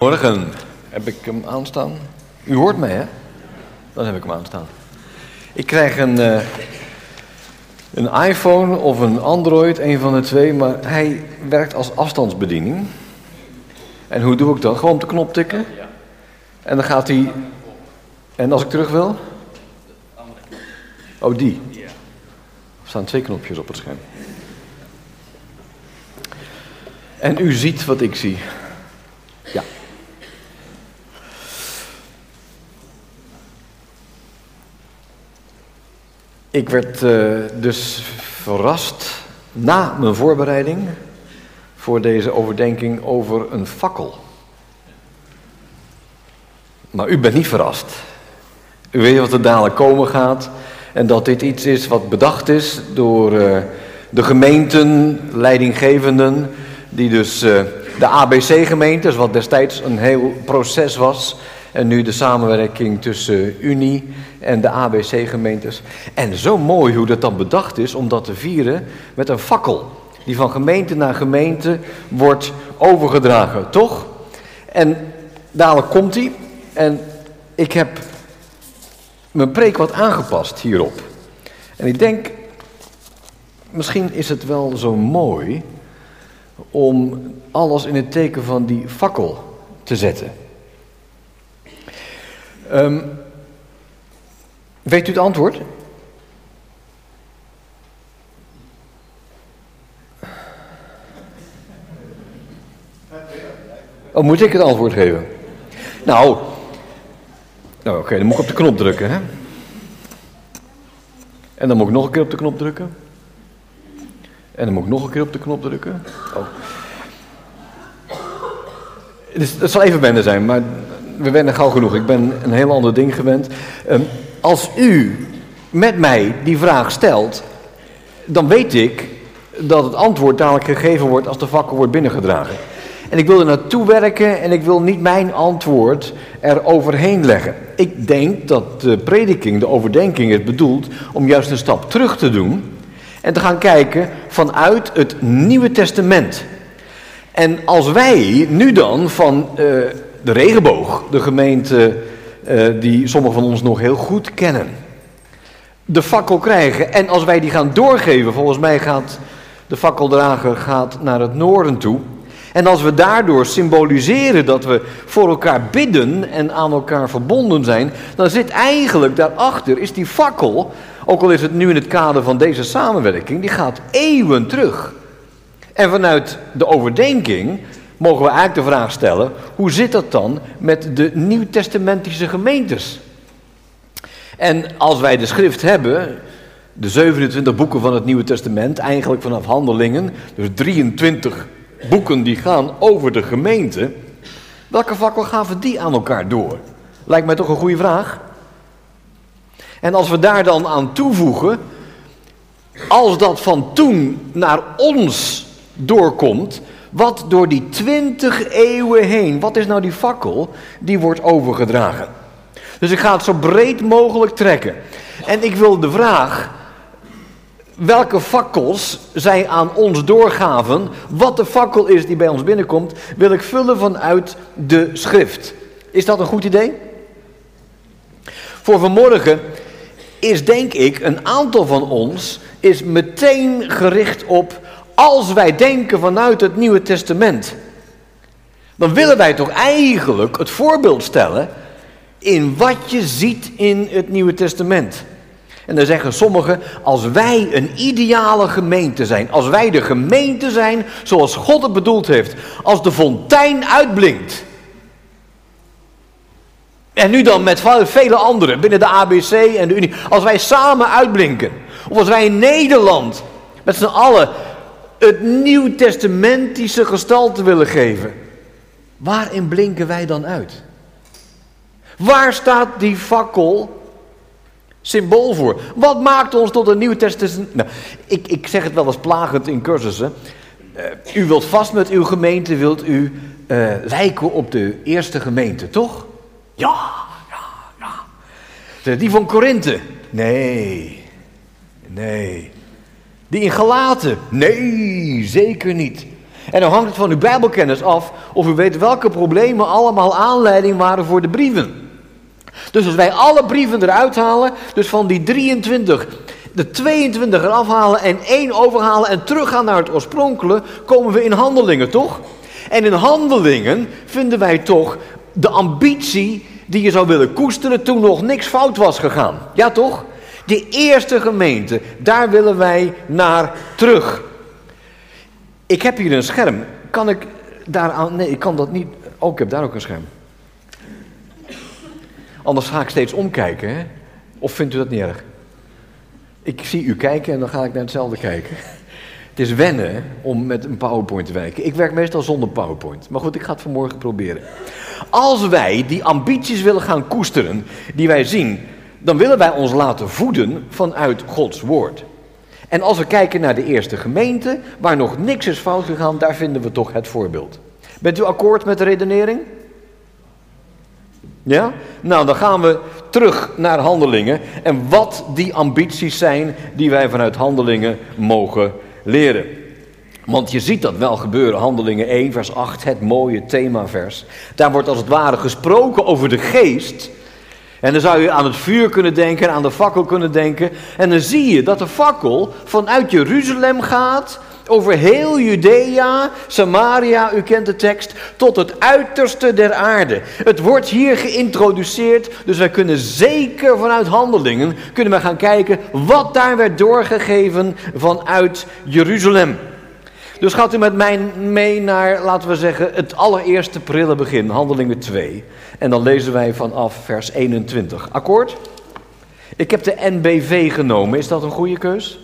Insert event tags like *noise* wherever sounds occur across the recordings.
Morgen heb ik hem aanstaan. U hoort mij, hè? Dan heb ik hem aanstaan. Ik krijg een, eh, een iPhone of een Android, een van de twee, maar hij werkt als afstandsbediening. En hoe doe ik dat? Gewoon op de knop tikken. En dan gaat hij. En als ik terug wil? Oh, die. Er staan twee knopjes op het scherm. En u ziet wat ik zie. Ik werd uh, dus verrast na mijn voorbereiding voor deze overdenking over een fakkel. Maar u bent niet verrast. U weet wat er dadelijk komen gaat en dat dit iets is wat bedacht is door uh, de gemeenten, leidinggevenden, die dus uh, de ABC-gemeentes, wat destijds een heel proces was, en nu de samenwerking tussen Unie en de ABC-gemeentes. En zo mooi hoe dat dan bedacht is om dat te vieren met een fakkel. Die van gemeente naar gemeente wordt overgedragen, toch? En dadelijk komt hij. En ik heb mijn preek wat aangepast hierop. En ik denk, misschien is het wel zo mooi om alles in het teken van die fakkel te zetten. Um, weet u het antwoord? Oh, moet ik het antwoord geven? Nou, nou oké, dan moet ik op de knop drukken, hè? En dan moet ik nog een keer op de knop drukken. En dan moet ik nog een keer op de knop drukken. Oh. Dus, dat zal even wennen zijn, maar we wennen gauw genoeg. Ik ben een heel ander ding gewend. Um, als u met mij die vraag stelt, dan weet ik dat het antwoord dadelijk gegeven wordt als de vakker wordt binnengedragen. En ik wil er naartoe werken en ik wil niet mijn antwoord er overheen leggen. Ik denk dat de prediking, de overdenking is bedoeld om juist een stap terug te doen en te gaan kijken vanuit het Nieuwe Testament. En als wij nu dan van uh, de regenboog, de gemeente uh, die sommigen van ons nog heel goed kennen, de fakkel krijgen en als wij die gaan doorgeven, volgens mij gaat de fakkeldrager gaat naar het noorden toe. En als we daardoor symboliseren dat we voor elkaar bidden en aan elkaar verbonden zijn, dan zit eigenlijk daarachter, is die fakkel, ook al is het nu in het kader van deze samenwerking, die gaat eeuwen terug. En vanuit de overdenking mogen we eigenlijk de vraag stellen, hoe zit dat dan met de nieuwtestamentische gemeentes? En als wij de schrift hebben, de 27 boeken van het Nieuwe Testament, eigenlijk vanaf handelingen, dus 23 boeken die gaan over de gemeente, welke vakken gaven die aan elkaar door? Lijkt mij toch een goede vraag. En als we daar dan aan toevoegen, als dat van toen naar ons doorkomt, wat door die twintig eeuwen heen, wat is nou die fakkel die wordt overgedragen? Dus ik ga het zo breed mogelijk trekken. En ik wil de vraag, welke fakkels zij aan ons doorgaven, wat de fakkel is die bij ons binnenkomt, wil ik vullen vanuit de schrift. Is dat een goed idee? Voor vanmorgen is denk ik een aantal van ons is meteen gericht op als wij denken vanuit het Nieuwe Testament. Dan willen wij toch eigenlijk het voorbeeld stellen in wat je ziet in het Nieuwe Testament. En dan zeggen sommigen, als wij een ideale gemeente zijn, als wij de gemeente zijn zoals God het bedoeld heeft, als de fontein uitblinkt. En nu dan met vele anderen binnen de ABC en de Unie, als wij samen uitblinken, of als wij in Nederland met z'n allen het nieuwtestamentische gestalte willen geven, waarin blinken wij dan uit? Waar staat die fakkel symbool voor? Wat maakt ons tot een nieuw testament? Nou, ik, ik zeg het wel eens plagend in cursussen. Uh, u wilt vast met uw gemeente, wilt u uh, lijken op de eerste gemeente, toch? Ja, ja, ja. De, die van Korinthe? Nee, nee. Die in Galaten? Nee, zeker niet. En dan hangt het van uw Bijbelkennis af of u weet welke problemen allemaal aanleiding waren voor de brieven. Dus als wij alle brieven eruit halen, dus van die 23, de 22 eraf halen en één overhalen en teruggaan naar het oorspronkelijke, komen we in handelingen, toch? En in handelingen vinden wij toch de ambitie die je zou willen koesteren toen nog niks fout was gegaan. Ja, toch? De eerste gemeente, daar willen wij naar terug. Ik heb hier een scherm. Kan ik daaraan. Nee, ik kan dat niet. Oh, ik heb daar ook een scherm. Anders ga ik steeds omkijken, hè? Of vindt u dat niet erg? Ik zie u kijken en dan ga ik naar hetzelfde kijken. Het is wennen om met een PowerPoint te werken. Ik werk meestal zonder PowerPoint. Maar goed, ik ga het vanmorgen proberen. Als wij die ambities willen gaan koesteren, die wij zien, dan willen wij ons laten voeden vanuit Gods woord. En als we kijken naar de eerste gemeente, waar nog niks is fout gegaan, daar vinden we toch het voorbeeld. Bent u akkoord met de redenering? Ja? Nou, dan gaan we terug naar handelingen en wat die ambities zijn die wij vanuit handelingen mogen leren. Want je ziet dat wel gebeuren, handelingen 1, vers 8, het mooie themavers. Daar wordt als het ware gesproken over de geest. En dan zou je aan het vuur kunnen denken, aan de fakkel kunnen denken. En dan zie je dat de fakkel vanuit Jeruzalem gaat over heel Judea, Samaria, u kent de tekst, tot het uiterste der aarde. Het wordt hier geïntroduceerd, dus wij kunnen zeker vanuit handelingen kunnen we gaan kijken wat daar werd doorgegeven vanuit Jeruzalem. Dus gaat u met mij mee naar, laten we zeggen, het allereerste prille begin, handelingen 2. En dan lezen wij vanaf vers 21. Akkoord? Ik heb de NBV genomen, is dat een goede keus?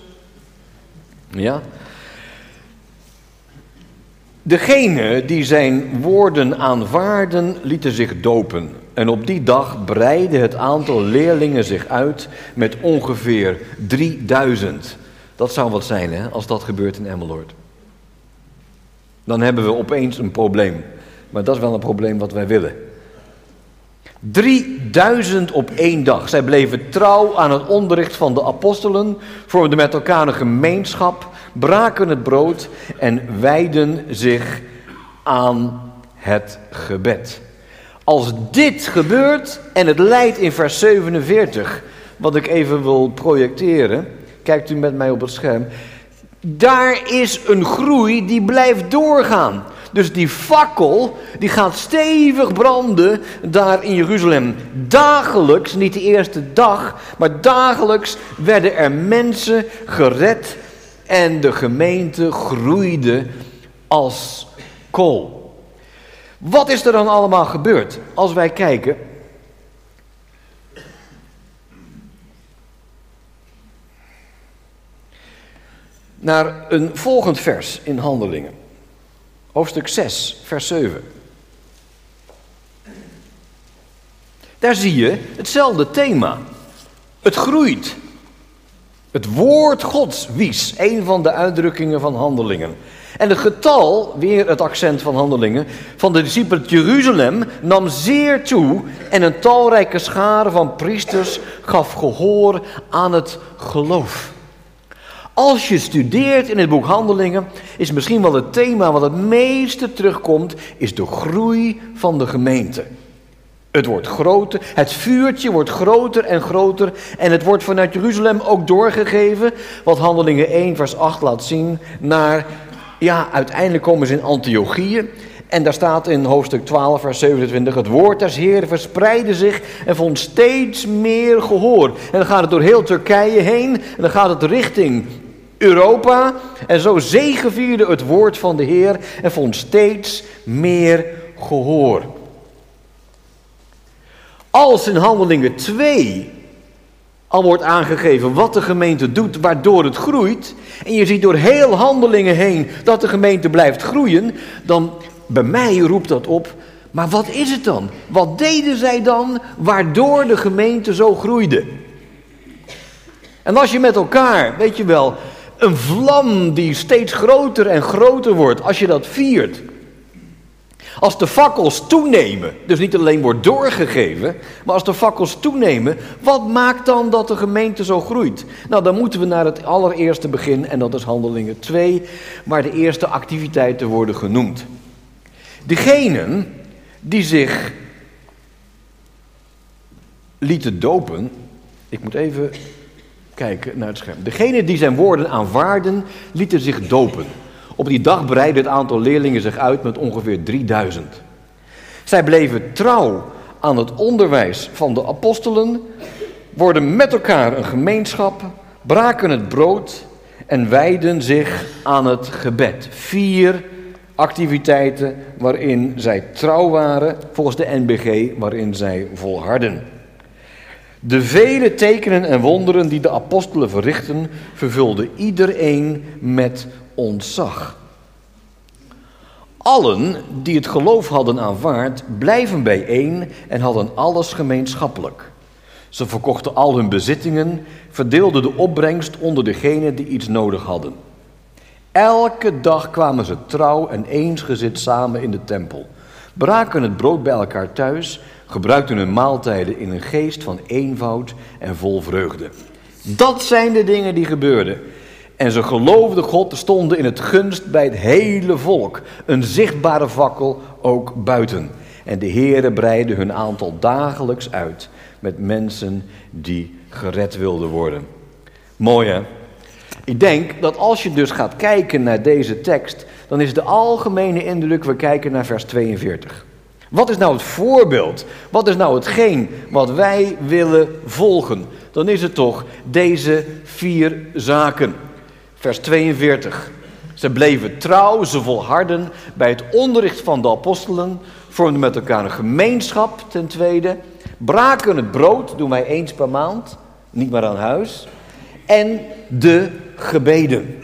Ja? Degene die zijn woorden aanvaarden, lieten zich dopen. En op die dag breidde het aantal leerlingen zich uit met ongeveer 3000. Dat zou wat zijn, hè, als dat gebeurt in Emmeloord. Dan hebben we opeens een probleem. Maar dat is wel een probleem wat wij willen. 3000 op één dag. Zij bleven trouw aan het onderricht van de apostelen, vormden met elkaar een gemeenschap, braken het brood en wijden zich aan het gebed. Als dit gebeurt en het leidt in vers 47, wat ik even wil projecteren, kijkt u met mij op het scherm. Daar is een groei die blijft doorgaan. Dus die fakkel, die gaat stevig branden daar in Jeruzalem. Dagelijks, niet de eerste dag, maar dagelijks werden er mensen gered en de gemeente groeide als kool. Wat is er dan allemaal gebeurd? Als wij kijken. Naar een volgend vers in Handelingen. Hoofdstuk 6, vers 7. Daar zie je hetzelfde thema. Het groeit. Het woord Gods wies, een van de uitdrukkingen van handelingen. En het getal, weer het accent van handelingen, van de discipelen Jeruzalem nam zeer toe en een talrijke schare van priesters gaf gehoor aan het geloof. Als je studeert in het boek Handelingen, is misschien wel het thema wat het meeste terugkomt, is de groei van de gemeente. Het wordt groter, het vuurtje wordt groter en groter en het wordt vanuit Jeruzalem ook doorgegeven, wat Handelingen 1 vers 8 laat zien, naar, ja, uiteindelijk komen ze in Antiochieën. En daar staat in hoofdstuk 12, vers 27, het woord des Heeren verspreidde zich en vond steeds meer gehoor. En dan gaat het door heel Turkije heen en dan gaat het richting Europa. En zo zegevierde het woord van de Heer en vond steeds meer gehoor. Als in Handelingen 2 al wordt aangegeven wat de gemeente doet, waardoor het groeit, en je ziet door heel Handelingen heen dat de gemeente blijft groeien, dan bij mij roept dat op, maar wat is het dan? Wat deden zij dan waardoor de gemeente zo groeide? En als je met elkaar, weet je wel, een vlam die steeds groter en groter wordt, als je dat viert, Als de fakkels toenemen, dus niet alleen wordt doorgegeven, maar als de fakkels toenemen, wat maakt dan dat de gemeente zo groeit? Nou, dan moeten we naar het allereerste begin, en dat is Handelingen 2, waar de eerste activiteiten worden genoemd. Degenen die zich lieten dopen, ik moet even kijken naar het scherm. Degenen die zijn woorden aanvaarden, lieten zich dopen. Op die dag breidde het aantal leerlingen zich uit met ongeveer 3000. Zij bleven trouw aan het onderwijs van de apostelen, worden met elkaar een gemeenschap, braken het brood en wijden zich aan het gebed. Vier activiteiten waarin zij trouw waren, volgens de NBG, waarin zij volharden. De vele tekenen en wonderen die de apostelen verrichten, vervulden iedereen met ontzag. Allen die het geloof hadden aanvaard, blijven bijeen en hadden alles gemeenschappelijk. Ze verkochten al hun bezittingen, verdeelden de opbrengst onder degenen die iets nodig hadden. Elke dag kwamen ze trouw en eensgezind samen in de tempel, braken het brood bij elkaar thuis, gebruikten hun maaltijden in een geest van eenvoud en vol vreugde. Dat zijn de dingen die gebeurden. En ze geloofden God, stonden in het gunst bij het hele volk. Een zichtbare fakkel ook buiten. En de Heere breidde hun aantal dagelijks uit met mensen die gered wilden worden. Mooi hè? Ik denk dat als je dus gaat kijken naar deze tekst, dan is de algemene indruk, we kijken naar vers 42. Wat is nou het voorbeeld? Wat is nou hetgeen wat wij willen volgen? Dan is het toch deze vier zaken. Vers 42. Ze bleven trouw, ze volharden bij het onderricht van de apostelen, vormden met elkaar een gemeenschap ten tweede, braken het brood, doen wij eens per maand, niet maar aan huis, en de gebeden.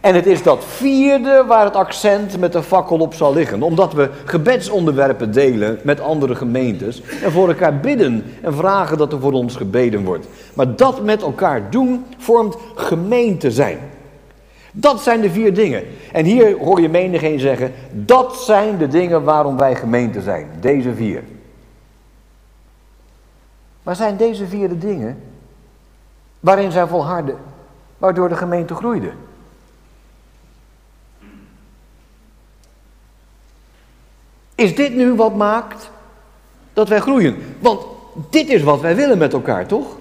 En het is dat vierde waar het accent met de fakkel op zal liggen. Omdat we gebedsonderwerpen delen met andere gemeentes. En voor elkaar bidden en vragen dat er voor ons gebeden wordt. Maar dat met elkaar doen vormt gemeente zijn. Dat zijn de vier dingen. En hier hoor je menigeen zeggen, dat zijn de dingen waarom wij gemeente zijn. Deze vier. Maar zijn deze vier de dingen waarin zij volharden, waardoor de gemeente groeide? Is dit nu wat maakt dat wij groeien? Want dit is wat wij willen met elkaar, toch?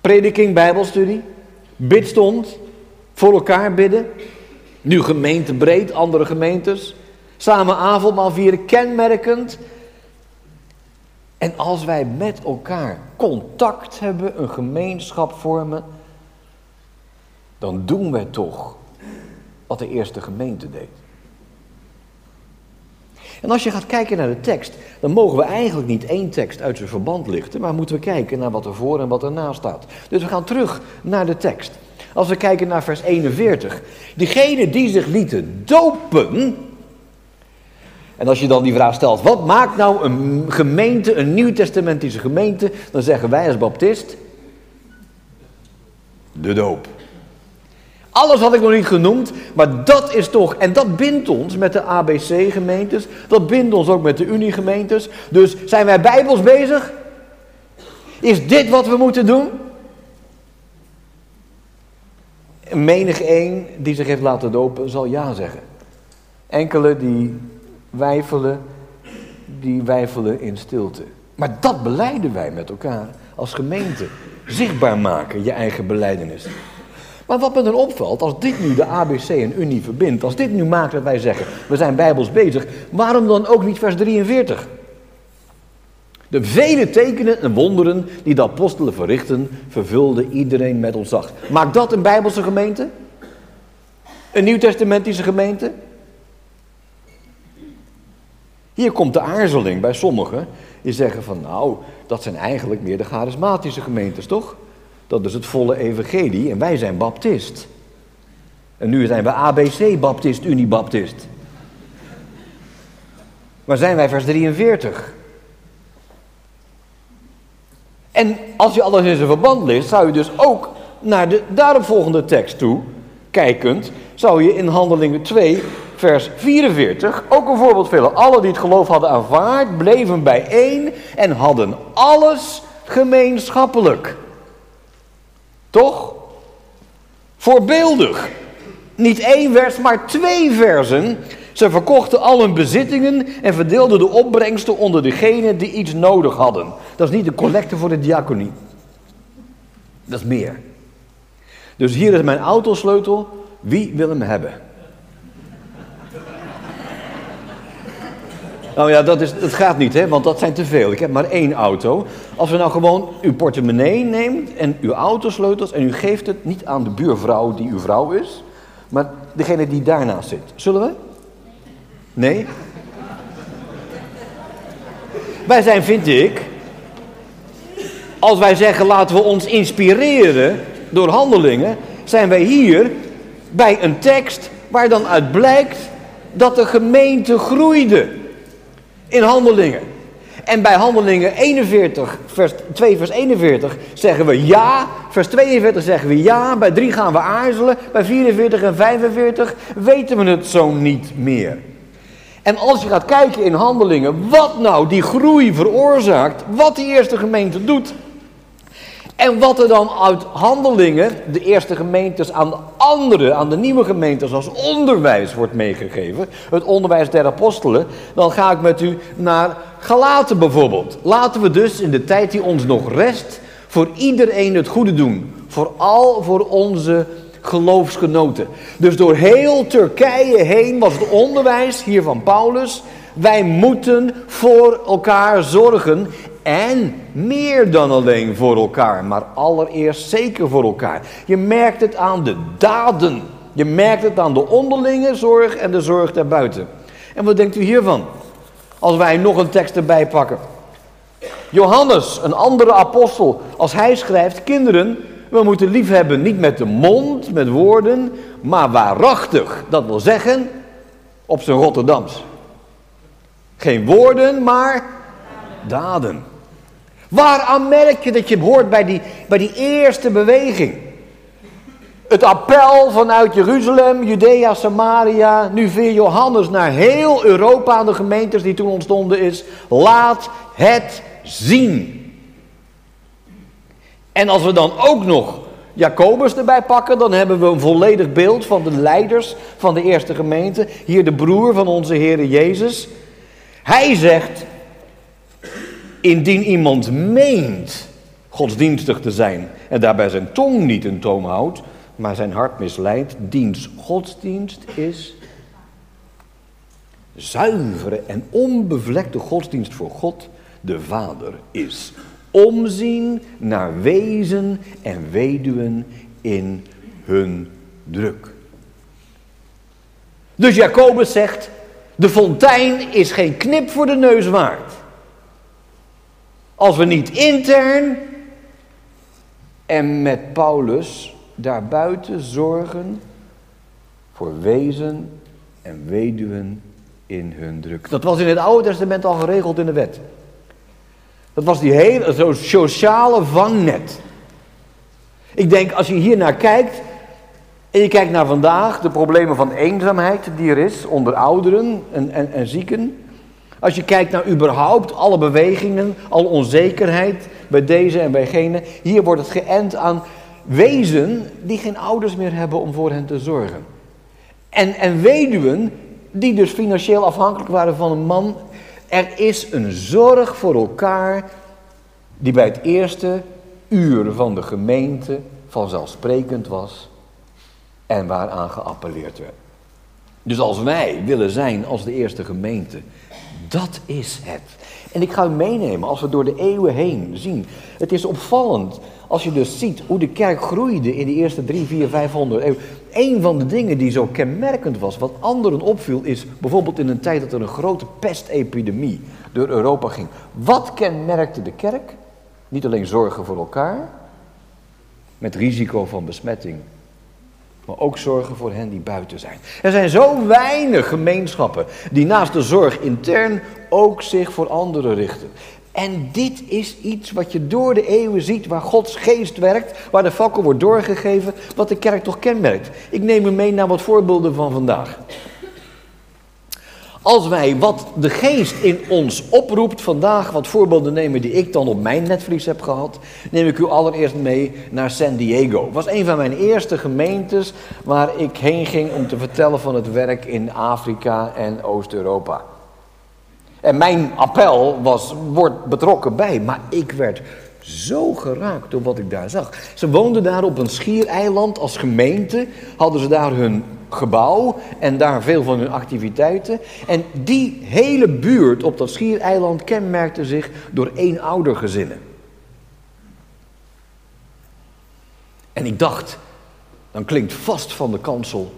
Prediking, Bijbelstudie, bidstond, voor elkaar bidden. Nu gemeentebreed, andere gemeentes. Samen avondmaal vieren, kenmerkend. En als wij met elkaar contact hebben, een gemeenschap vormen, dan doen wij toch wat de eerste gemeente deed. En als je gaat kijken naar de tekst, dan mogen we eigenlijk niet één tekst uit zijn verband lichten, maar moeten we kijken naar wat er voor en wat erna staat. Dus we gaan terug naar de tekst. Als we kijken naar vers 41. Diegenen die zich lieten dopen. En als je dan die vraag stelt, wat maakt nou een gemeente, een nieuwtestamentische gemeente? Dan zeggen wij als baptist, de doop. Alles had ik nog niet genoemd, maar dat is toch, en dat bindt ons met de ABC-gemeentes, dat bindt ons ook met de Unie-gemeentes. Dus zijn wij bijbels bezig? Is dit wat we moeten doen? Menig een die zich heeft laten dopen zal ja zeggen. Enkele die wijfelen, die wijfelen in stilte. Maar dat beleiden wij met elkaar als gemeente. Zichtbaar maken, je eigen beleidenis. Maar wat me dan opvalt, als dit nu de ABC en Unie verbindt, als dit nu maakt dat wij zeggen, we zijn bijbels bezig, waarom dan ook niet vers 43? De vele tekenen en wonderen die de apostelen verrichten, vervulden iedereen met ontzag. Maakt dat een bijbelse gemeente? Een nieuwtestamentische gemeente? Hier komt de aarzeling bij sommigen. Die zeggen van nou, dat zijn eigenlijk meer de charismatische gemeentes, toch? Dat is het volle evangelie en wij zijn baptist. En nu zijn we ABC baptist, Unibaptist. Maar zijn wij vers 43? En als je alles in zijn verband leest, zou je dus ook naar de daaropvolgende tekst toe, kijkend, zou je in Handelingen 2, vers 44. Ook een voorbeeld velen. Alle die het geloof hadden aanvaard, bleven bijeen en hadden alles gemeenschappelijk. Toch? Voorbeeldig. Niet één vers, maar twee versen. Ze verkochten al hun bezittingen en verdeelden de opbrengsten onder degenen die iets nodig hadden. Dat is niet de collecte voor de diaconie. Dat is meer. Dus hier is mijn autosleutel. Wie wil hem hebben? Nou ja, dat, is, dat gaat niet, hè, want dat zijn te veel. Ik heb maar één auto. Als we nou gewoon uw portemonnee neemt en uw autosleutels en u geeft het niet aan de buurvrouw die uw vrouw is, maar degene die daarnaast zit. Zullen we? Nee? Wij zijn, vind ik, als wij zeggen laten we ons inspireren door handelingen, zijn wij hier bij een tekst waar dan uit blijkt dat de gemeente groeide in handelingen. En bij handelingen 41, vers 2, vers 41 zeggen we ja. Vers 42 zeggen we ja. Bij 3 gaan we aarzelen. Bij 44 en 45 weten we het zo niet meer. En als je gaat kijken in handelingen, wat nou die groei veroorzaakt, wat die eerste gemeente doet, en wat er dan uit handelingen, de eerste gemeentes aan de andere, aan de nieuwe gemeentes als onderwijs wordt meegegeven, het onderwijs der apostelen, dan ga ik met u naar Galaten bijvoorbeeld. Laten we dus in de tijd die ons nog rest voor iedereen het goede doen. Vooral voor onze geloofsgenoten. Dus door heel Turkije heen was het onderwijs hier van Paulus. Wij moeten voor elkaar zorgen en meer dan alleen voor elkaar, maar allereerst zeker voor elkaar. Je merkt het aan de daden. Je merkt het aan de onderlinge zorg en de zorg daarbuiten. En wat denkt u hiervan? Als wij nog een tekst erbij pakken. Johannes, een andere apostel, als hij schrijft: Kinderen, we moeten lief hebben niet met de mond, met woorden, maar waarachtig. Dat wil zeggen, op zijn Rotterdams. Geen woorden, maar daden. Waaraan merk je dat je hoort bij die, bij die eerste beweging? Het appel vanuit Jeruzalem, Judea, Samaria, nu via Johannes naar heel Europa aan de gemeentes die toen ontstonden is. Laat het zien. En als we dan ook nog Jacobus erbij pakken, dan hebben we een volledig beeld van de leiders van de eerste gemeente. Hier de broer van onze Heer Jezus. Hij zegt, Indien iemand meent godsdienstig te zijn en daarbij zijn tong niet in toom houdt, maar zijn hart misleidt, diens godsdienst is zuivere en onbevlekte godsdienst voor God, de Vader, is omzien naar wezen en weduwen in hun druk. Dus Jacobus zegt, de fontein is geen knip voor de neus waard. Als we niet intern en met Paulus daarbuiten zorgen voor wezen en weduwen in hun druk. Dat was in het Oude Testament al geregeld in de wet. Dat was die hele zo sociale vangnet. Ik denk als je hier naar kijkt en je kijkt naar vandaag, de problemen van eenzaamheid die er is onder ouderen en, en, en zieken. Als je kijkt naar überhaupt alle bewegingen, alle onzekerheid bij deze en bij gene. Hier wordt het geënt aan wezen die geen ouders meer hebben om voor hen te zorgen. En, en weduwen die dus financieel afhankelijk waren van een man. Er is een zorg voor elkaar die bij het eerste uur van de gemeente vanzelfsprekend was en waaraan geappelleerd werd. Dus als wij willen zijn als de eerste gemeente, dat is het. En ik ga u meenemen als we door de eeuwen heen zien. Het is opvallend als je dus ziet hoe de kerk groeide in de eerste drie, vier, vijfhonderd eeuwen. Een van de dingen die zo kenmerkend was, wat anderen opviel, is bijvoorbeeld in een tijd dat er een grote pestepidemie door Europa ging. Wat kenmerkte de kerk? Niet alleen zorgen voor elkaar, met risico van besmetting, maar ook zorgen voor hen die buiten zijn. Er zijn zo weinig gemeenschappen die naast de zorg intern ook zich voor anderen richten. En dit is iets wat je door de eeuwen ziet, waar Gods geest werkt, waar de fakkel wordt doorgegeven, wat de kerk toch kenmerkt. Ik neem u mee naar wat voorbeelden van vandaag. Als wij wat de geest in ons oproept vandaag, wat voorbeelden nemen die ik dan op mijn netvlies heb gehad, neem ik u allereerst mee naar San Diego. Het was een van mijn eerste gemeentes waar ik heen ging om te vertellen van het werk in Afrika en Oost-Europa. En mijn appel was, word betrokken bij, maar ik werd zo geraakt door wat ik daar zag. Ze woonden daar op een schiereiland als gemeente, hadden ze daar hun gebouw en daar veel van hun activiteiten. En die hele buurt op dat schiereiland kenmerkte zich door eenoudergezinnen. En ik dacht, dan klinkt vast van de kansel,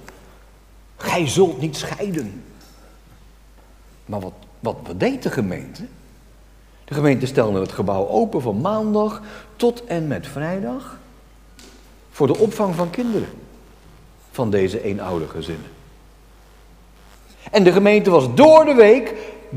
gij zult niet scheiden. Maar wat, wat, wat deed de gemeente? De gemeente stelde het gebouw open van maandag tot en met vrijdag voor de opvang van kinderen van deze eenoudige gezinnen. En de gemeente was door de week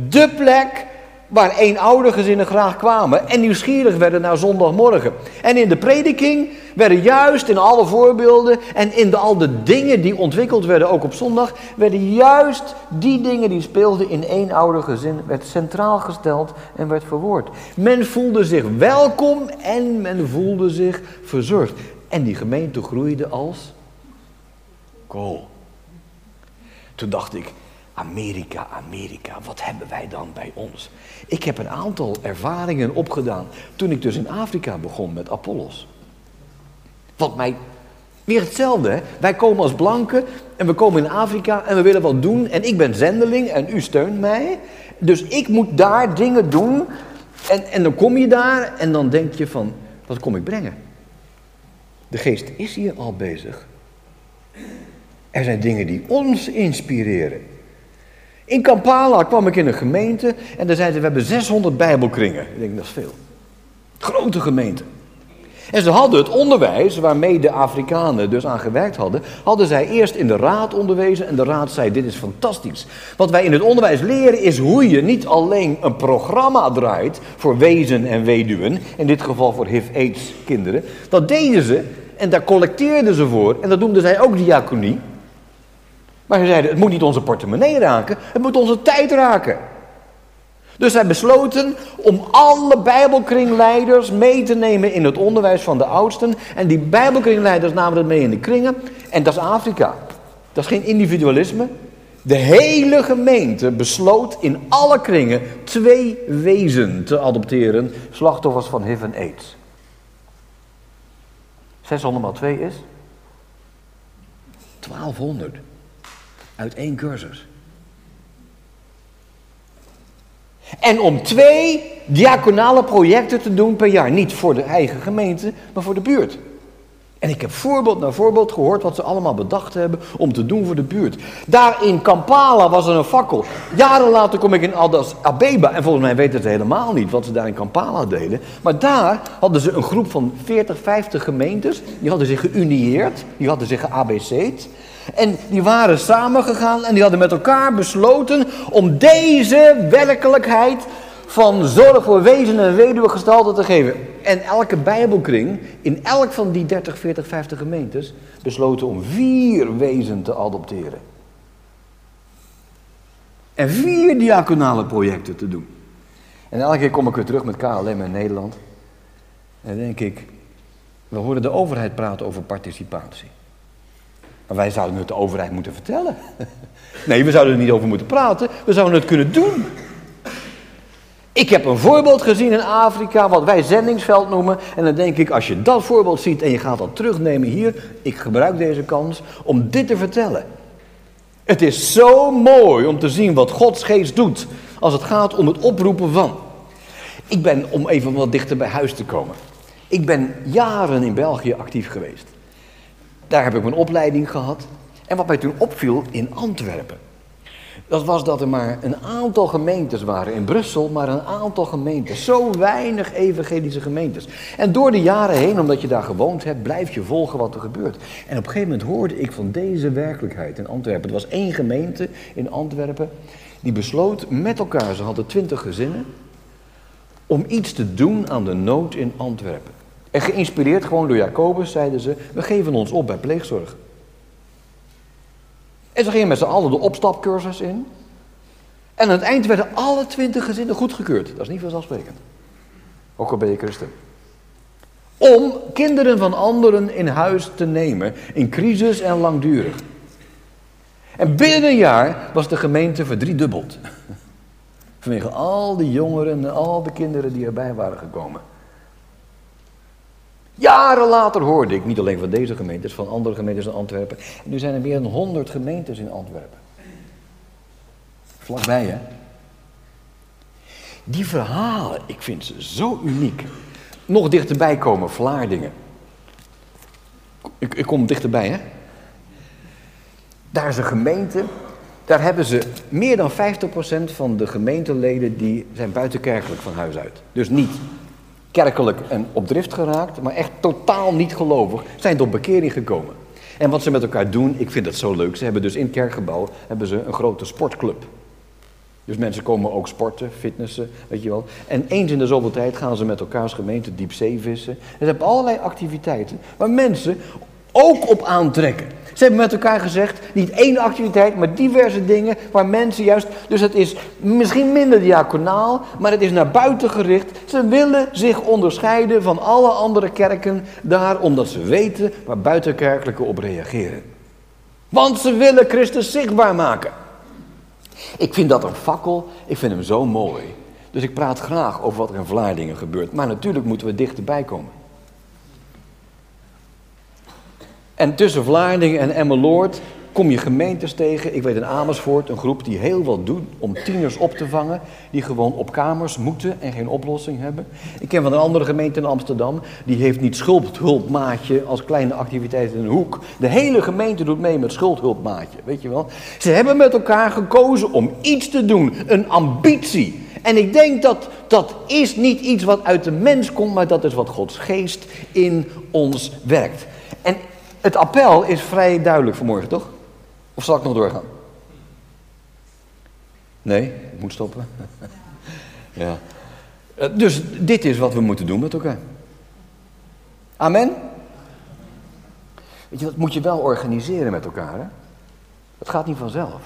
de plek waar eenoudige gezinnen graag kwamen en nieuwsgierig werden naar zondagmorgen. En in de prediking werden juist in alle voorbeelden en in al de dingen die ontwikkeld werden, ook op zondag, werden juist die dingen die speelden in eenoudige gezin, werd centraal gesteld en werd verwoord. Men voelde zich welkom en men voelde zich verzorgd. En die gemeente groeide als kool. Toen dacht ik, Amerika, Amerika, wat hebben wij dan bij ons? Ik heb een aantal ervaringen opgedaan toen ik dus in Afrika begon met Apollos. Wat mij, weer hetzelfde hè, wij komen als blanken en we komen in Afrika en we willen wat doen en ik ben zendeling en u steunt mij. Dus ik moet daar dingen doen en, en dan kom je daar en dan denk je van, wat kom ik brengen? De geest is hier al bezig. Er zijn dingen die ons inspireren. In Kampala kwam ik in een gemeente en daar zeiden ze, we hebben 600 bijbelkringen. Ik denk, dat is veel. Grote gemeente. En ze hadden het onderwijs waarmee de Afrikanen dus aan gewerkt hadden, hadden zij eerst in de raad onderwezen en de raad zei, dit is fantastisch. Wat wij in het onderwijs leren is hoe je niet alleen een programma draait voor wezen en weduwen, in dit geval voor HIV-AIDS kinderen. Dat deden ze en daar collecteerden ze voor en dat noemden zij ook diaconie. Maar ze zeiden, het moet niet onze portemonnee raken, het moet onze tijd raken. Dus zij besloten om alle bijbelkringleiders mee te nemen in het onderwijs van de oudsten. En die bijbelkringleiders namen het mee in de kringen. En dat is Afrika. Dat is geen individualisme. De hele gemeente besloot in alle kringen twee wezen te adopteren. Slachtoffers van HIV en AIDS. 600 maal 2 is? 1200 uit één cursus. En om twee diaconale projecten te doen per jaar. Niet voor de eigen gemeente, maar voor de buurt. En ik heb voorbeeld na voorbeeld gehoord wat ze allemaal bedacht hebben om te doen voor de buurt. Daar in Kampala was er een fakkel. Jaren later kom ik in Addis Abeba en volgens mij weten ze helemaal niet wat ze daar in Kampala deden. Maar daar hadden ze een groep van 40, 50 gemeentes. Die hadden zich geunieerd, die hadden zich geABC'd. En die waren samengegaan en die hadden met elkaar besloten om deze werkelijkheid van zorg voor wezen en weduwe gestalte te geven. En elke bijbelkring, in elk van die 30, 40, 50 gemeentes, besloten om vier wezen te adopteren. En vier diaconale projecten te doen. En elke keer kom ik weer terug met KLM in Nederland. En denk ik, we horen de overheid praten over participatie. Maar wij zouden het de overheid moeten vertellen. *laughs* Nee, we zouden er niet over moeten praten. We zouden het kunnen doen. Ik heb een voorbeeld gezien in Afrika, wat wij zendingsveld noemen. En dan denk ik, als je dat voorbeeld ziet en je gaat dat terugnemen hier, ik gebruik deze kans om dit te vertellen. Het is zo mooi om te zien wat Gods geest doet als het gaat om het oproepen van. Ik ben, om even wat dichter bij huis te komen. Ik ben jaren in België actief geweest. Daar heb ik mijn opleiding gehad. En wat mij toen opviel in Antwerpen. Dat was dat er maar een aantal gemeentes waren. In Brussel maar een aantal gemeentes. Zo weinig evangelische gemeentes. En door de jaren heen, omdat je daar gewoond hebt, blijf je volgen wat er gebeurt. En op een gegeven moment hoorde ik van deze werkelijkheid in Antwerpen. Er was één gemeente in Antwerpen. Die besloot met elkaar, ze hadden twintig gezinnen. Om iets te doen aan de nood in Antwerpen. En geïnspireerd gewoon door Jacobus zeiden ze, we geven ons op bij pleegzorg. En ze gingen met z'n allen de opstapcursus in. En aan het eind werden alle twintig gezinnen goedgekeurd. Dat is niet vanzelfsprekend. Ook al ben je christen. Om kinderen van anderen in huis te nemen in crisis en langdurig. En binnen een jaar was de gemeente verdriedubbeld. *laughs* Vanwege al die jongeren en al de kinderen die erbij waren gekomen. Jaren later hoorde ik, niet alleen van deze gemeentes, van andere gemeentes in Antwerpen. En nu zijn er meer dan 100 gemeentes in Antwerpen. Vlakbij, hè? Die verhalen, ik vind ze zo uniek. Nog dichterbij komen, Vlaardingen. Ik, ik kom dichterbij, hè? Daar is een gemeente, daar hebben ze meer dan 50% van de gemeenteleden die zijn buitenkerkelijk van huis uit. Dus niet kerkelijk en op drift geraakt, maar echt totaal niet gelovig, zijn tot bekering gekomen. En wat ze met elkaar doen, ik vind dat zo leuk. Ze hebben dus in het kerkgebouw hebben ze een grote sportclub. Dus mensen komen ook sporten, fitnessen, weet je wel. En eens in de zoveel tijd gaan ze met elkaar als gemeente diepzee vissen. En ze hebben allerlei activiteiten waar mensen ook op aantrekken. Ze hebben met elkaar gezegd, niet één activiteit, maar diverse dingen waar mensen juist... Dus het is misschien minder diaconaal, maar het is naar buiten gericht. Ze willen zich onderscheiden van alle andere kerken daar, omdat ze weten waar buitenkerkelijke op reageren. Want ze willen Christus zichtbaar maken. Ik vind dat een fakkel, ik vind hem zo mooi. Dus ik praat graag over wat er in Vlaardingen gebeurt. Maar natuurlijk moeten we dichterbij komen. En tussen Vlaardingen en Emmeloord kom je gemeentes tegen. Ik weet in Amersfoort een groep die heel wat doet om tieners op te vangen. Die gewoon op kamers moeten en geen oplossing hebben. Ik ken van een andere gemeente in Amsterdam. Die heeft niet schuldhulpmaatje als kleine activiteit in een hoek. De hele gemeente doet mee met schuldhulpmaatje. Weet je wel. Ze hebben met elkaar gekozen om iets te doen. Een ambitie. En ik denk dat dat is niet iets wat uit de mens komt. Maar dat is wat Gods geest in ons werkt. En het appel is vrij duidelijk vanmorgen, toch? Of zal ik nog doorgaan? Nee, ik moet stoppen. *laughs* ja. Eh, dus dit is wat we moeten doen met elkaar. Amen? Weet je, dat moet je wel organiseren met elkaar, hè? Gaat niet vanzelf.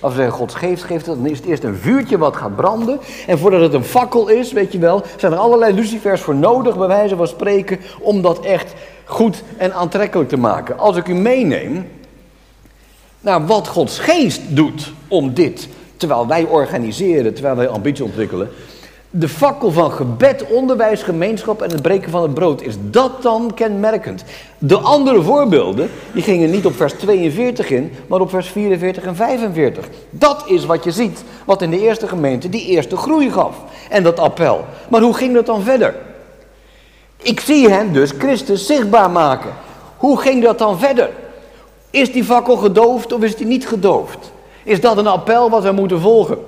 Als we zeggen Gods geeft, geeft het, dan is het eerst een vuurtje wat gaat branden. En voordat het een fakkel is, weet je wel, zijn er allerlei lucifers voor nodig, bij wijze van spreken, om dat echt goed en aantrekkelijk te maken. Als ik u meeneem naar wat Gods geest doet om dit, terwijl wij organiseren, terwijl wij ambitie ontwikkelen. De fakkel van gebed, onderwijs, gemeenschap en het breken van het brood. Is dat dan kenmerkend? De andere voorbeelden, die gingen niet op vers 42 in, maar op vers 44 en 45. Dat is wat je ziet, wat in de eerste gemeente die eerste groei gaf. En dat appel. Maar hoe ging dat dan verder? Ik zie hen dus Christus zichtbaar maken. Hoe ging dat dan verder? Is die fakkel gedoofd of is die niet gedoofd? Is dat een appel wat we moeten volgen?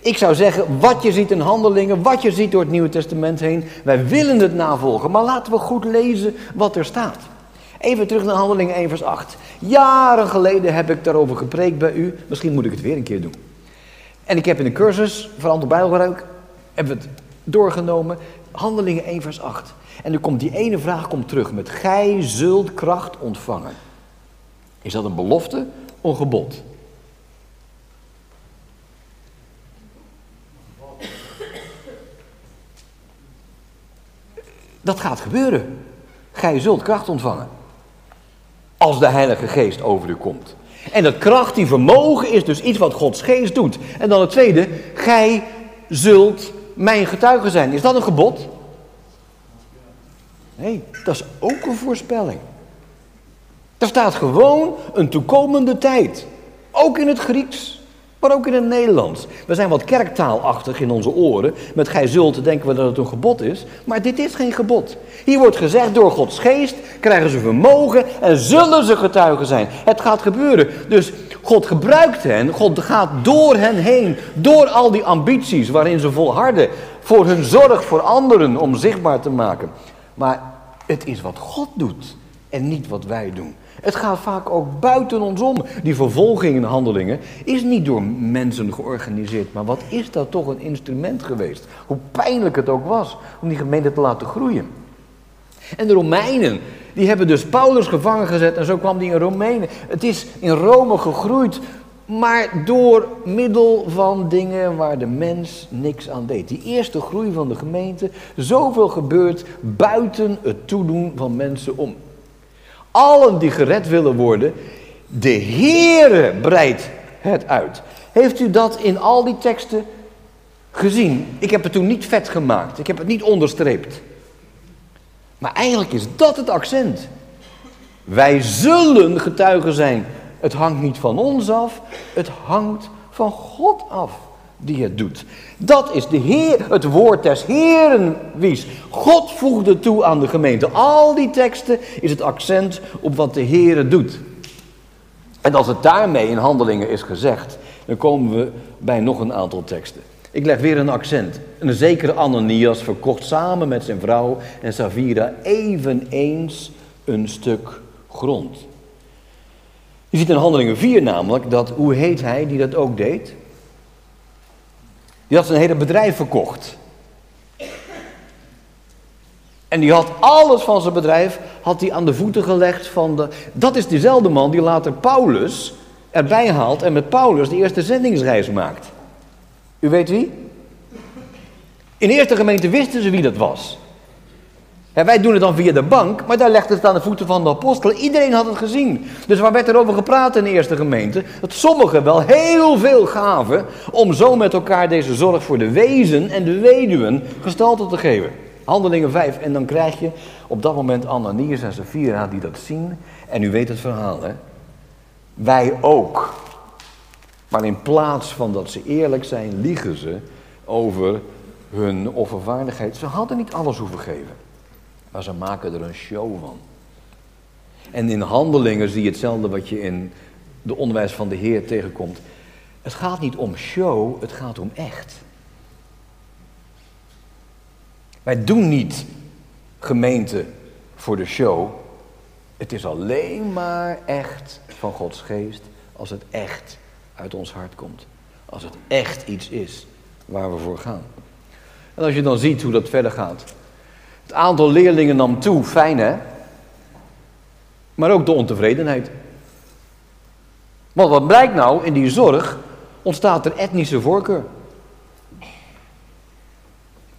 Ik zou zeggen, wat je ziet in handelingen, wat je ziet door het Nieuwe Testament heen, wij willen het navolgen, maar laten we goed lezen wat er staat. Even terug naar handelingen 1 vers 8. Jaren geleden heb ik daarover gepreekt bij u, misschien moet ik het weer een keer doen. En ik heb in de cursus, veranderd bijbelgebruik, hebben we het doorgenomen, handelingen 1 vers 8. En dan komt die ene vraag komt terug met, gij zult kracht ontvangen. Is dat een belofte of Dat gaat gebeuren. Gij zult kracht ontvangen. Als de Heilige Geest over u komt. En dat kracht, die vermogen, is dus iets wat Gods Geest doet. En dan het tweede, gij zult mijn getuige zijn. Is dat een gebod? Nee, dat is ook een voorspelling. Er staat gewoon een toekomende tijd. Ook in het Grieks, maar ook in het Nederlands. We zijn wat kerktaalachtig in onze oren. Met gij zult denken we dat het een gebod is. Maar dit is geen gebod. Hier wordt gezegd door Gods geest krijgen ze vermogen en zullen ze getuigen zijn. Het gaat gebeuren. Dus God gebruikt hen. God gaat door hen heen. Door al die ambities waarin ze volharden. Voor hun zorg voor anderen om zichtbaar te maken. Maar het is wat God doet en niet wat wij doen. Het gaat vaak ook buiten ons om. Die vervolging in handelingen is niet door mensen georganiseerd, maar wat is dat toch een instrument geweest? Hoe pijnlijk het ook was om die gemeente te laten groeien. En de Romeinen, die hebben dus Paulus gevangen gezet en zo kwam die in Romeinen. Het is in Rome gegroeid maar door middel van dingen waar de mens niks aan deed. Die eerste groei van de gemeente, zoveel gebeurt buiten het toedoen van mensen om. Allen die gered willen worden, de Heere breidt het uit. Heeft u dat in al die teksten gezien? Ik heb het toen niet vet gemaakt, ik heb het niet onderstreept. Maar eigenlijk is dat het accent. Wij zullen getuigen zijn. Het hangt niet van ons af, het hangt van God af die het doet. Dat is de Heer, het woord des Heeren wies. God voegde toe aan de gemeente. Al die teksten is het accent op wat de Heer doet. En als het daarmee in handelingen is gezegd, dan komen we bij nog een aantal teksten. Ik leg weer een accent. Een zekere Ananias verkocht samen met zijn vrouw en Savira eveneens een stuk grond. Je ziet in Handelingen 4 namelijk dat, hoe heet hij die dat ook deed? Die had zijn hele bedrijf verkocht. En die had alles van zijn bedrijf had hij aan de voeten gelegd van de. Dat is dezelfde man die later Paulus erbij haalt en met Paulus de eerste zendingsreis maakt. U weet wie? In de eerste gemeente wisten ze wie dat was. Wij doen het dan via de bank, maar daar legden het aan de voeten van de apostelen. Iedereen had het gezien. Dus waar werd er over gepraat in de eerste gemeente? Dat sommigen wel heel veel gaven om zo met elkaar deze zorg voor de wezen en de weduwen gestalte te geven. Handelingen 5. En dan krijg je op dat moment Ananias en Sapphira die dat zien. En u weet het verhaal, hè? Wij ook. Maar in plaats van dat ze eerlijk zijn, liegen ze over hun offervaardigheid. Ze hadden niet alles hoeven geven. Maar ze maken er een show van. En in handelingen zie je hetzelfde wat je in de onderwijs van de Heer tegenkomt. Het gaat niet om show, het gaat om echt. Wij doen niet gemeente voor de show. Het is alleen maar echt van Gods geest als het echt uit ons hart komt. Als het echt iets is waar we voor gaan. En als je dan ziet hoe dat verder gaat. Het aantal leerlingen nam toe, fijn hè? Maar ook de ontevredenheid. Want wat blijkt nou, in die zorg ontstaat er etnische voorkeur.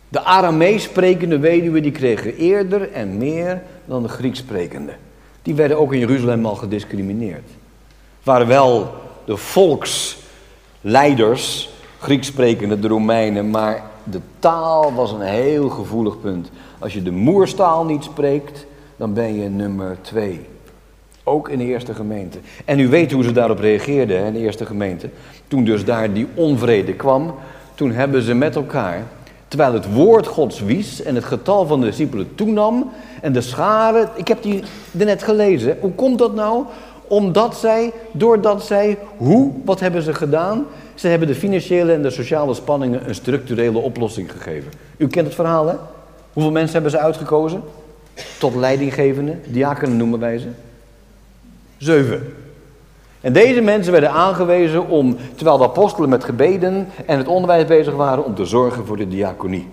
De Aramees sprekende weduwen die kregen eerder en meer dan de Grieks sprekende. Die werden ook in Jeruzalem al gediscrimineerd. Waren wel de volksleiders, Grieks sprekende, de Romeinen, maar de taal was een heel gevoelig punt. Als je de moerstaal niet spreekt, dan ben je nummer twee. Ook in de eerste gemeente. En u weet hoe ze daarop reageerden in de eerste gemeente. Toen dus daar die onvrede kwam, toen hebben ze met elkaar Terwijl het woord Gods wies en het getal van de discipelen toenam en de scharen, ik heb die net gelezen. Hoe komt dat nou? Omdat zij, doordat zij, hoe, wat hebben ze gedaan? Ze hebben de financiële en de sociale spanningen een structurele oplossing gegeven. U kent het verhaal, hè? Hoeveel mensen hebben ze uitgekozen? Tot leidinggevende, diakenen noemen wij ze. Zeven. En deze mensen werden aangewezen om, terwijl de apostelen met gebeden en het onderwijs bezig waren, om te zorgen voor de diaconie.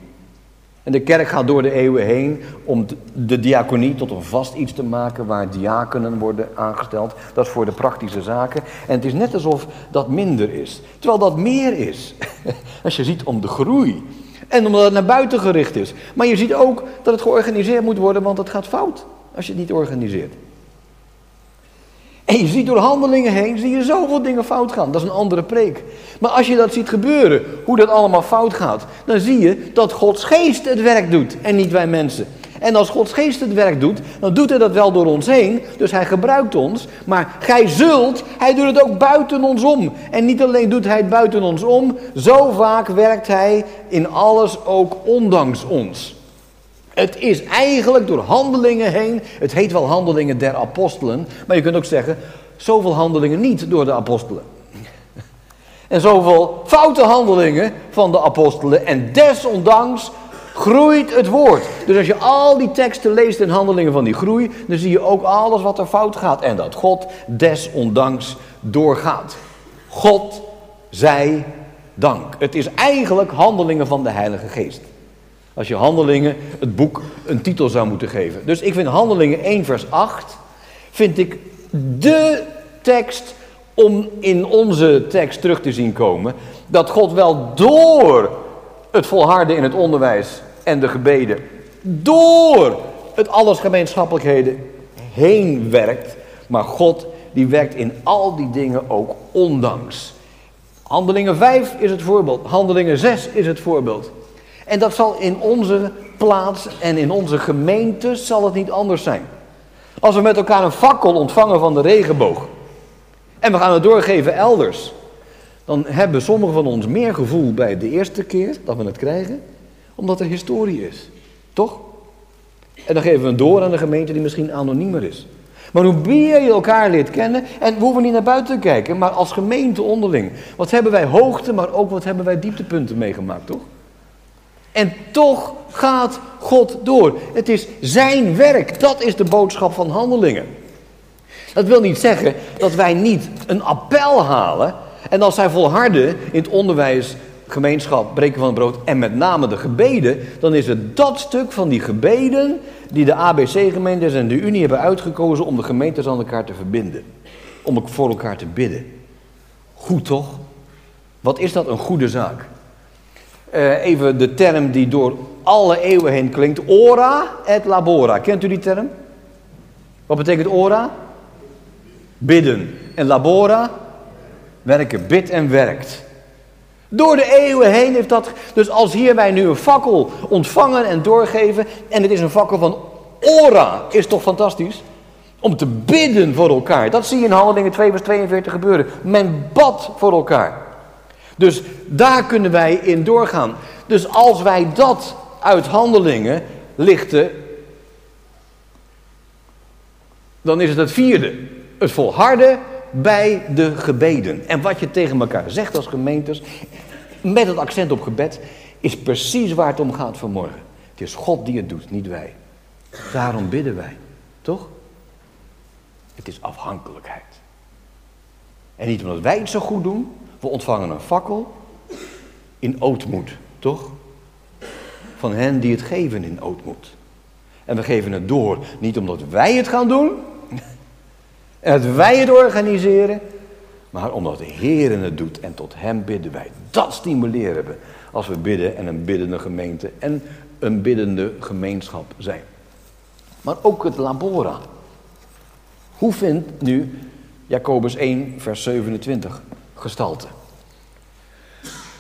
En de kerk gaat door de eeuwen heen om de diaconie tot een vast iets te maken waar diakenen worden aangesteld. Dat is voor de praktische zaken. En het is net alsof dat minder is. Terwijl dat meer is. *laughs* Als je ziet om de groei. En omdat het naar buiten gericht is. Maar je ziet ook dat het georganiseerd moet worden, want het gaat fout als je het niet organiseert. En je ziet door handelingen heen, zie je zoveel dingen fout gaan. Dat is een andere preek. Maar als je dat ziet gebeuren, hoe dat allemaal fout gaat, dan zie je dat Gods geest het werk doet en niet wij mensen. En als Gods geest het werk doet, dan doet hij dat wel door ons heen. Dus hij gebruikt ons. Maar gij zult, hij doet het ook buiten ons om. En niet alleen doet hij het buiten ons om, zo vaak werkt hij in alles ook ondanks ons. Het is eigenlijk door handelingen heen, het heet wel handelingen der apostelen, maar je kunt ook zeggen, zoveel handelingen niet door de apostelen. *laughs* En zoveel foute handelingen van de apostelen en desondanks groeit het woord. Dus als je al die teksten leest in handelingen van die groei, dan zie je ook alles wat er fout gaat en dat God desondanks doorgaat. God zij dank. Het is eigenlijk handelingen van de Heilige Geest. Als je Handelingen het boek een titel zou moeten geven. Dus ik vind Handelingen 1 vers 8, vind ik de tekst om in onze tekst terug te zien komen dat God wel door het volharden in het onderwijs en de gebeden, door het alles gemeenschappelijkheden heen werkt, maar God die werkt in al die dingen ook ondanks. Handelingen 5 is het voorbeeld, Handelingen 6 is het voorbeeld. En dat zal in onze plaats en in onze gemeente zal het niet anders zijn. Als we met elkaar een fakkel ontvangen van de regenboog en we gaan het doorgeven elders, dan hebben sommigen van ons meer gevoel bij de eerste keer dat we het krijgen, omdat er historie is. Toch? En dan geven we door aan de gemeente die misschien anoniemer is. Maar hoe meer je elkaar leert kennen, en we hoeven niet naar buiten te kijken, maar als gemeente onderling. Wat hebben wij hoogte, maar ook wat hebben wij dieptepunten meegemaakt, toch? En toch gaat God door. Het is zijn werk. Dat is de boodschap van handelingen. Dat wil niet zeggen dat wij niet een appel halen. En als zij volharden in het onderwijs, gemeenschap, breken van het brood en met name de gebeden, dan is het dat stuk van die gebeden die de ABC-gemeentes en de Unie hebben uitgekozen om de gemeentes aan elkaar te verbinden. Om voor elkaar te bidden. Goed toch? Wat is dat een goede zaak? Uh, even de term die door alle eeuwen heen klinkt. Ora et labora. Kent u die term? Wat betekent ora? Bidden. En labora? Werken. Bid en werkt. Door de eeuwen heen heeft dat. Dus als hier wij nu een fakkel ontvangen en doorgeven. En het is een fakkel van ora. Is toch fantastisch? Om te bidden voor elkaar. Dat zie je in Handelingen 2 vers 42 gebeuren. Men bad voor elkaar. Dus daar kunnen wij in doorgaan. Dus als wij dat uit handelingen lichten, dan is het het vierde. Het volharden bij de gebeden. En wat je tegen elkaar zegt als gemeentes, met het accent op gebed, is precies waar het om gaat vanmorgen. Het is God die het doet, niet wij. Daarom bidden wij, toch? Het is afhankelijkheid. En niet omdat wij het zo goed doen, we ontvangen een fakkel in ootmoed, toch? Van hen die het geven in ootmoed. En we geven het door, niet omdat wij het gaan doen, en dat wij het organiseren, maar omdat de Heer het doet en tot Hem bidden wij. Dat stimuleren we als we bidden en een biddende gemeente en een biddende gemeenschap zijn. Maar ook het labora. Hoe vindt nu Jacobus 1, vers 27 gestalte.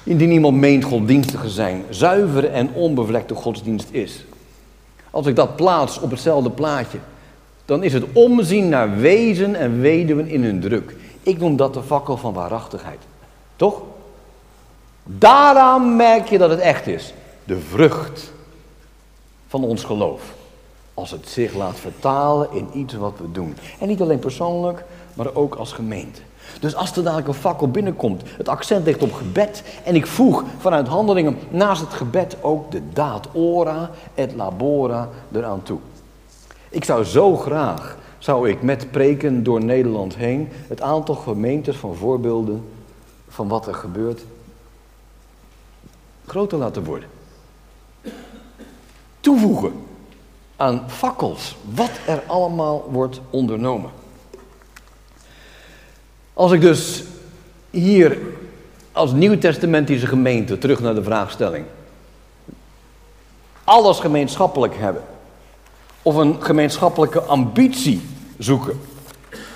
Indien iemand meent godsdienstige zijn, zuivere en onbevlekte godsdienst is. Als ik dat plaats op hetzelfde plaatje, dan is het omzien naar wezen en weduwen in hun druk. Ik noem dat de fakkel van waarachtigheid. Toch? Daaraan merk je dat het echt is. De vrucht van ons geloof. Als het zich laat vertalen in iets wat we doen. En niet alleen persoonlijk, maar ook als gemeente. Dus als er dadelijk een fakkel binnenkomt, het accent ligt op gebed. En ik voeg vanuit handelingen naast het gebed ook de daad ora et labora eraan toe. Ik zou zo graag, zou ik met preken door Nederland heen, het aantal gemeentes van voorbeelden van wat er gebeurt, groter laten worden. Toevoegen aan fakkels wat er allemaal wordt ondernomen. Als ik dus hier als nieuwtestamentische gemeente terug naar de vraagstelling. Alles gemeenschappelijk hebben. Of een gemeenschappelijke ambitie zoeken.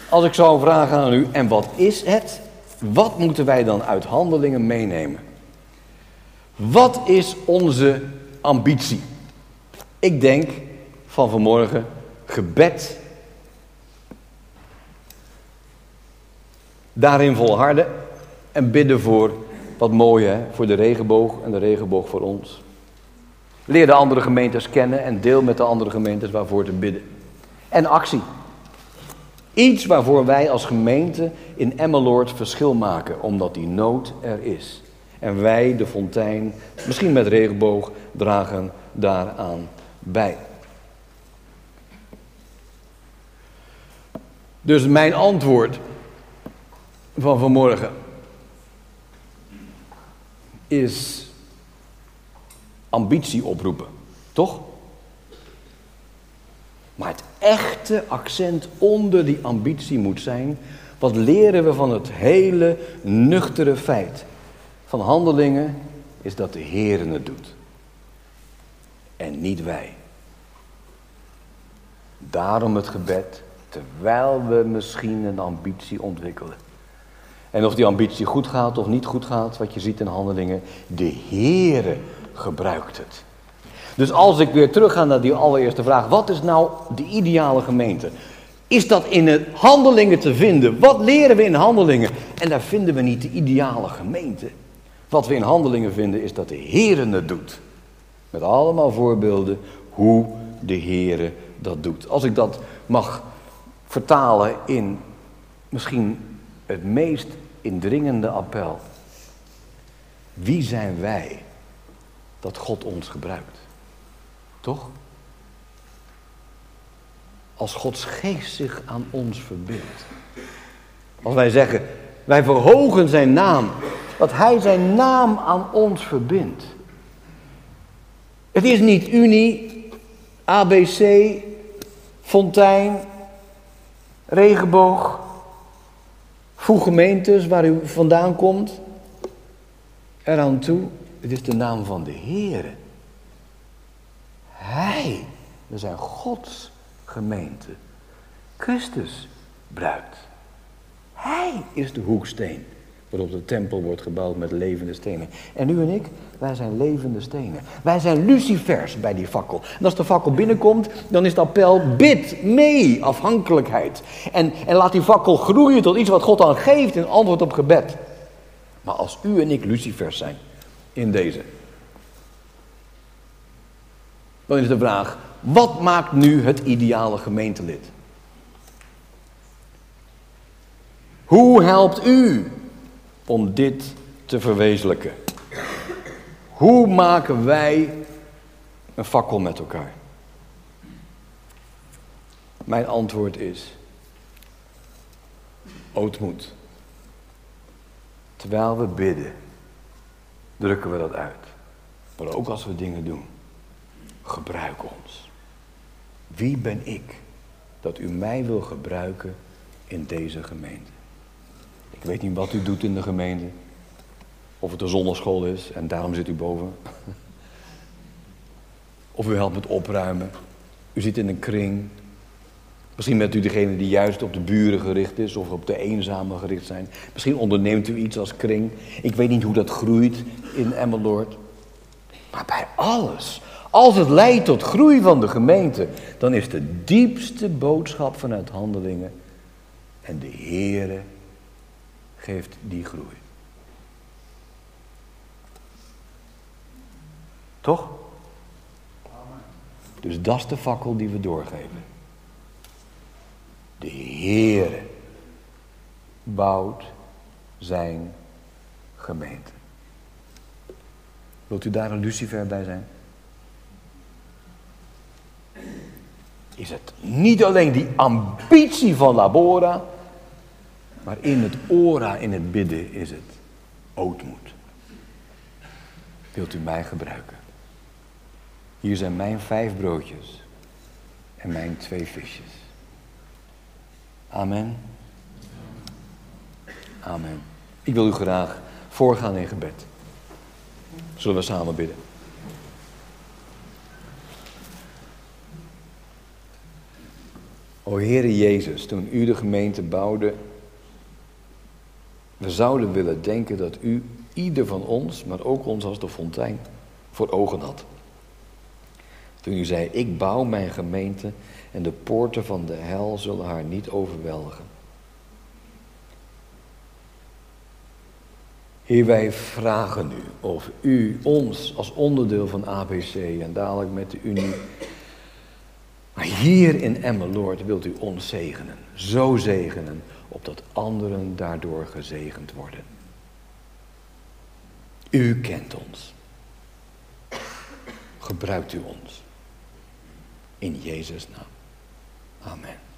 Als ik zou vragen aan u, en wat is het? Wat moeten wij dan uit handelingen meenemen? Wat is onze ambitie? Ik denk van vanmorgen gebed Daarin volharden en bidden voor wat mooi hè, voor de regenboog en de regenboog voor ons. Leer de andere gemeentes kennen en deel met de andere gemeentes waarvoor te bidden. En actie. Iets waarvoor wij als gemeente in Emmeloord verschil maken, omdat die nood er is. En wij, de fontein, misschien met regenboog, dragen daaraan bij. Dus mijn antwoord van vanmorgen is ambitie oproepen, toch? Maar het echte accent onder die ambitie moet zijn, Wat leren we van het hele nuchtere feit van handelingen is dat de Heer het doet. En niet wij. Daarom het gebed, terwijl we misschien een ambitie ontwikkelen. En of die ambitie goed gaat of niet goed gaat, wat je ziet in handelingen, de Heere gebruikt het. Dus als ik weer terugga naar die allereerste vraag, wat is nou de ideale gemeente? Is dat in het handelingen te vinden? Wat leren we in handelingen? En daar vinden we niet de ideale gemeente. Wat we in handelingen vinden is dat de Heere het doet. Met allemaal voorbeelden hoe de Heere dat doet. Als ik dat mag vertalen in misschien het meest indringende appel. Wie zijn wij dat God ons gebruikt? Toch? Als Gods geest zich aan ons verbindt. Als wij zeggen, wij verhogen zijn naam, dat Hij zijn naam aan ons verbindt. Het is niet Unie, ABC, Fontijn, Regenboog, voeg gemeentes waar u vandaan komt, eraan toe. Het is de naam van de Heer. Hij, we zijn Gods gemeente. Christus bruid. Hij is de hoeksteen waarop de tempel wordt gebouwd met levende stenen. En u en ik, wij zijn levende stenen. Wij zijn lucifers bij die fakkel. En als de fakkel binnenkomt, dan is het appel, bid mee, afhankelijkheid. En, en laat die fakkel groeien tot iets wat God dan geeft in antwoord op gebed. Maar als u en ik lucifers zijn, in deze, dan is de vraag, wat maakt nu het ideale gemeentelid? Hoe helpt u om dit te verwezenlijken? Hoe maken wij een fakkel met elkaar? Mijn antwoord is ootmoed. Terwijl we bidden, drukken we dat uit. Maar ook als we dingen doen, gebruik ons. Wie ben ik dat u mij wil gebruiken in deze gemeente? Ik weet niet wat u doet in de gemeente. Of het een zondagschool is en daarom zit u boven. *laughs* Of u helpt met opruimen. U zit in een kring. Misschien bent u degene die juist op de buren gericht is of op de eenzamen gericht zijn. Misschien onderneemt u iets als kring. Ik weet niet hoe dat groeit in Emmeloord. Maar bij alles, als het leidt tot groei van de gemeente, dan is de diepste boodschap vanuit handelingen. En de Heere geeft die groei. Toch? Dus dat is de fakkel die we doorgeven. De Heere bouwt zijn gemeente. Wilt u daar een lucifer bij zijn? Is het niet alleen die ambitie van Labora, maar in het ora, in het bidden is het ootmoed. Wilt u mij gebruiken? Hier zijn mijn vijf broodjes en mijn twee visjes. Amen. Amen. Ik wil u graag voorgaan in gebed. Zullen we samen bidden? O Heere Jezus, toen u de gemeente bouwde, we zouden willen denken dat u ieder van ons, maar ook ons als de fontein, voor ogen had. Toen u zei, ik bouw mijn gemeente en de poorten van de hel zullen haar niet overweldigen. Heer, wij vragen u of u ons als onderdeel van ABC en dadelijk met de Unie, maar hier in Emmeloord wilt u ons zegenen, zo zegenen, opdat anderen daardoor gezegend worden. U kent ons. Gebruikt u ons. In Jezus' naam. Amen.